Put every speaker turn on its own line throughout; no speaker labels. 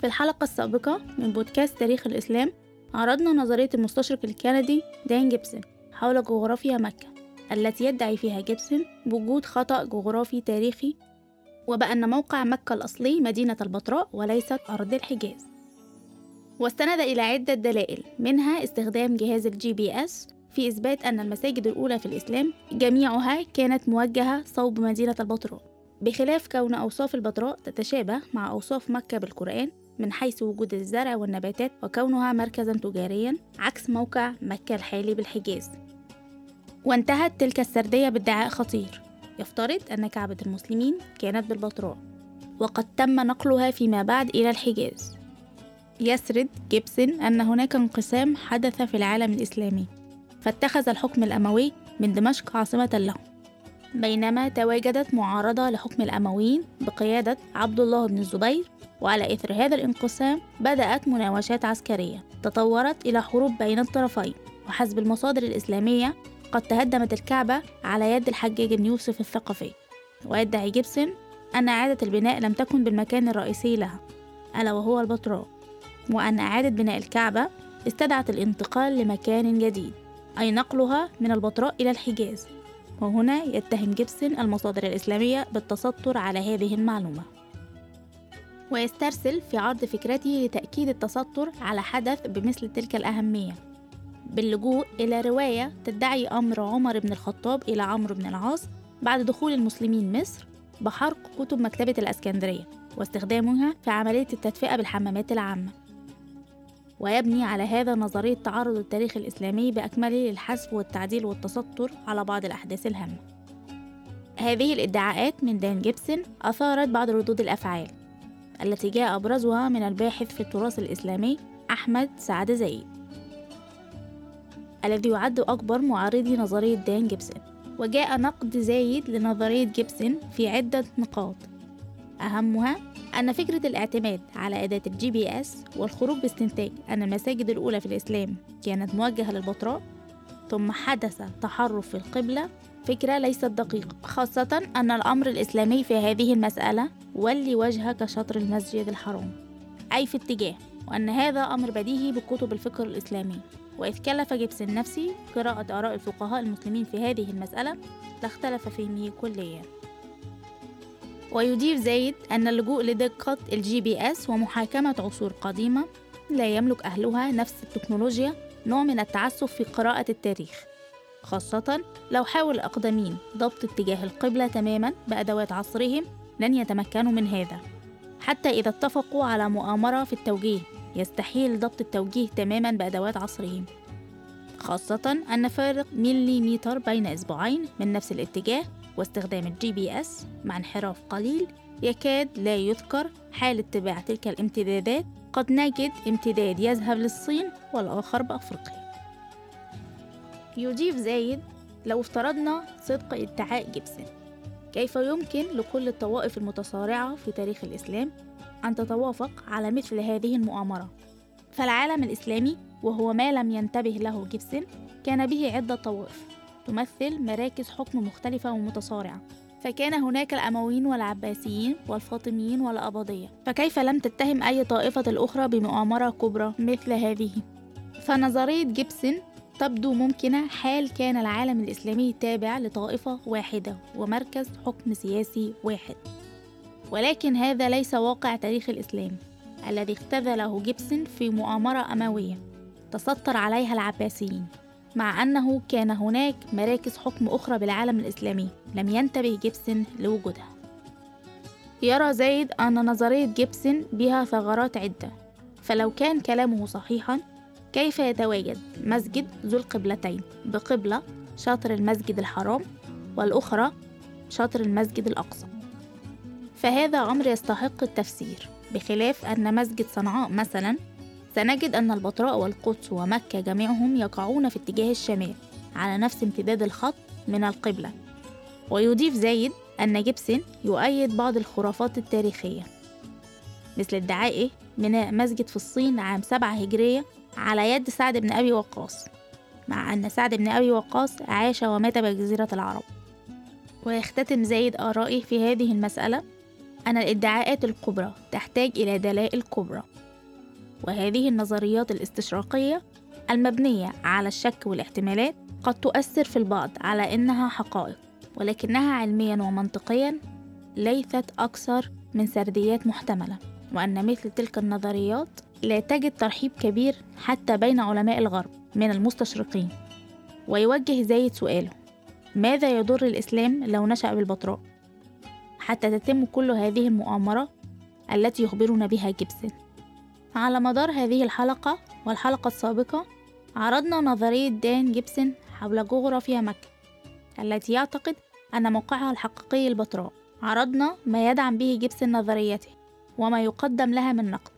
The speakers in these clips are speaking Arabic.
في الحلقة السابقة من بودكاست تاريخ الإسلام عرضنا نظرية المستشرق الكندي دان جيبسون حول جغرافيا مكة التي يدعي فيها جيبسون بوجود خطأ جغرافي تاريخي وبأن موقع مكة الأصلي مدينة البتراء وليست أرض الحجاز. واستند إلى عدة دلائل منها استخدام جهاز ال GPS في إثبات أن المساجد الأولى في الإسلام جميعها كانت موجهة صوب مدينة البتراء بخلاف كون أوصاف البتراء تتشابه مع أوصاف مكة بالقرآن من حيث وجود الزرع والنباتات وكونها مركزا تجاريا عكس موقع مكة الحالي بالحجاز. وانتهت تلك السردية بادعاء خطير. يفترض أن كعبة المسلمين كانت بالبتراء. وقد تم نقلها فيما بعد إلى الحجاز. يسرد جيبسون أن هناك انقسام حدث في العالم الإسلامي. فاتخذ الحكم الأموي من دمشق عاصمة له بينما تواجدت معارضة لحكم الأمويين بقيادة عبد الله بن الزبير وعلى إثر هذا الانقسام بدأت مناوشات عسكرية تطورت إلى حروب بين الطرفين وحسب المصادر الإسلامية قد تهدمت الكعبة على يد الحجاج بن يوسف الثقفي. ويدعي جيبسون أن إعادة البناء لم تكن بالمكان الرئيسي لها ألا وهو البتراء وأن إعادة بناء الكعبة استدعت الانتقال لمكان جديد أي نقلها من البتراء إلى الحجاز. وهنا يتهم جيبسون المصادر الإسلامية بالتستر على هذه المعلومة. ويسترسل في عرض فكرته لتأكيد التستر على حدث بمثل تلك الأهمية. باللجوء إلى رواية تدعي أمر عمر بن الخطاب إلى عمرو بن العاص بعد دخول المسلمين مصر بحرق كتب مكتبة الأسكندرية واستخدامها في عملية التدفئة بالحمامات العامة. ويبني على هذا نظرية تعرض التاريخ الإسلامي بأكمله للحذف والتعديل والتستر على بعض الأحداث الهامة. هذه الإدعاءات من دان جيبسون أثارت بعض ردود الأفعال التي جاء أبرزها من الباحث في التراث الإسلامي أحمد سعد زايد الذي يعد أكبر معارضي نظرية دان جيبسون. وجاء نقد زايد لنظرية جيبسون في عدة نقاط. أهمها أن فكرة الاعتماد على أداة ال GPS والخروج باستنتاج أن المساجد الأولى في الإسلام كانت موجهة للبتراء ثم حدث تحريف في القبلة فكرة ليست دقيقة خاصة أن الأمر الإسلامي في هذه المسألة ولي وجهك شطر المسجد الحرام. أي في اتجاه وأن هذا أمر بديهي بكتب الفكر الإسلامي. وإذا كلف جيبسون نفسه قراءة آراء الفقهاء المسلمين في هذه المسألة لاختلف فهمه كليا. ويضيف زايد أن اللجوء لدقة ال GPS ومحاكمة عصور قديمة لا يملك أهلها نفس التكنولوجيا نوع من التعسف في قراءة التاريخ خاصة لو حاول الأقدمين ضبط اتجاه القبلة تماما بأدوات عصرهم لن يتمكنوا من هذا. حتى إذا اتفقوا على مؤامرة في التوجيه يستحيل ضبط التوجيه تماما بأدوات عصرهم. خاصة أن فارق مليمتر بين إصبعين من نفس الاتجاه واستخدام ال GPS مع انحراف قليل يكاد لا يذكر حال اتباع تلك الامتدادات. قد نجد امتداد يذهب للصين والآخر بأفريقيا. يضيف زايد لو افترضنا صدق ادعاء جيبسون. كيف يمكن لكل الطوائف المتصارعة في تاريخ الإسلام أن تتوافق على مثل هذه المؤامرة؟ فالعالم الإسلامي وهو ما لم ينتبه له جيبسون كان به عدة طوائف. تمثل مراكز حكم مختلفة ومتصارعة. فكان هناك الأمويين والعباسيين والفاطميين والأباضية. فكيف لم تتهم أي طائفة الأخرى بمؤامرة كبرى مثل هذه؟ فنظرية جيبسون تبدو ممكنة حال كان العالم الإسلامي تابع لطائفة واحدة ومركز حكم سياسي واحد. ولكن هذا ليس واقع تاريخ الإسلام الذي اختزله جيبسون في مؤامرة أموية. تستر عليها العباسيين. مع أنه كان هناك مراكز حكم أخرى بالعالم الإسلامي لم ينتبه جيبسون لوجودها. يرى زايد أن نظرية جيبسون بها ثغرات عدة. فلو كان كلامه صحيحا كيف يتواجد مسجد ذو القبلتين؟ بقبلة شطر المسجد الحرام والأخرى شاطر المسجد الأقصى. فهذا أمر يستحق التفسير بخلاف أن مسجد صنعاء مثلا سنجد أن البتراء والقدس ومكة جميعهم يقعون في اتجاه الشمال على نفس امتداد الخط من القبلة. ويضيف زايد أن جيبسون يؤيد بعض الخرافات التاريخية. مثل ادعائه بناء مسجد في الصين عام سبعة هجرية على يد سعد بن أبي وقاص مع أن سعد بن أبي وقاص عاش ومات بجزيرة العرب. ويختتم زايد آرائه في هذه المسألة أن الادعاءات الكبرى تحتاج إلى دلائل كبرى. وهذه النظريات الاستشراقية المبنية على الشك والاحتمالات قد تؤثر في البعض على إنها حقائق ولكنها علميا ومنطقيا ليست أكثر من سرديات محتملة وأن مثل تلك النظريات لا تجد ترحيب كبير حتى بين علماء الغرب من المستشرقين ويوجه زايد سؤاله ماذا يضر الإسلام لو نشأ بالبتراء؟ حتى تتم كل هذه المؤامرة التي يخبرنا بها جيبسون على مدار هذه الحلقة والحلقة السابقة عرضنا نظرية دان جيبسون حول جغرافيا مكة التي يعتقد أن موقعها الحقيقي البتراء عرضنا ما يدعم به جيبسون نظريته وما يقدم لها من نقد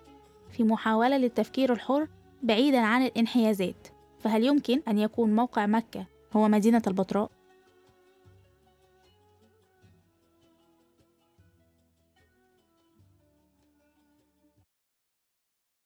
في محاولة للتفكير الحر بعيدا عن الانحيازات فهل يمكن أن يكون موقع مكة هو مدينة البتراء؟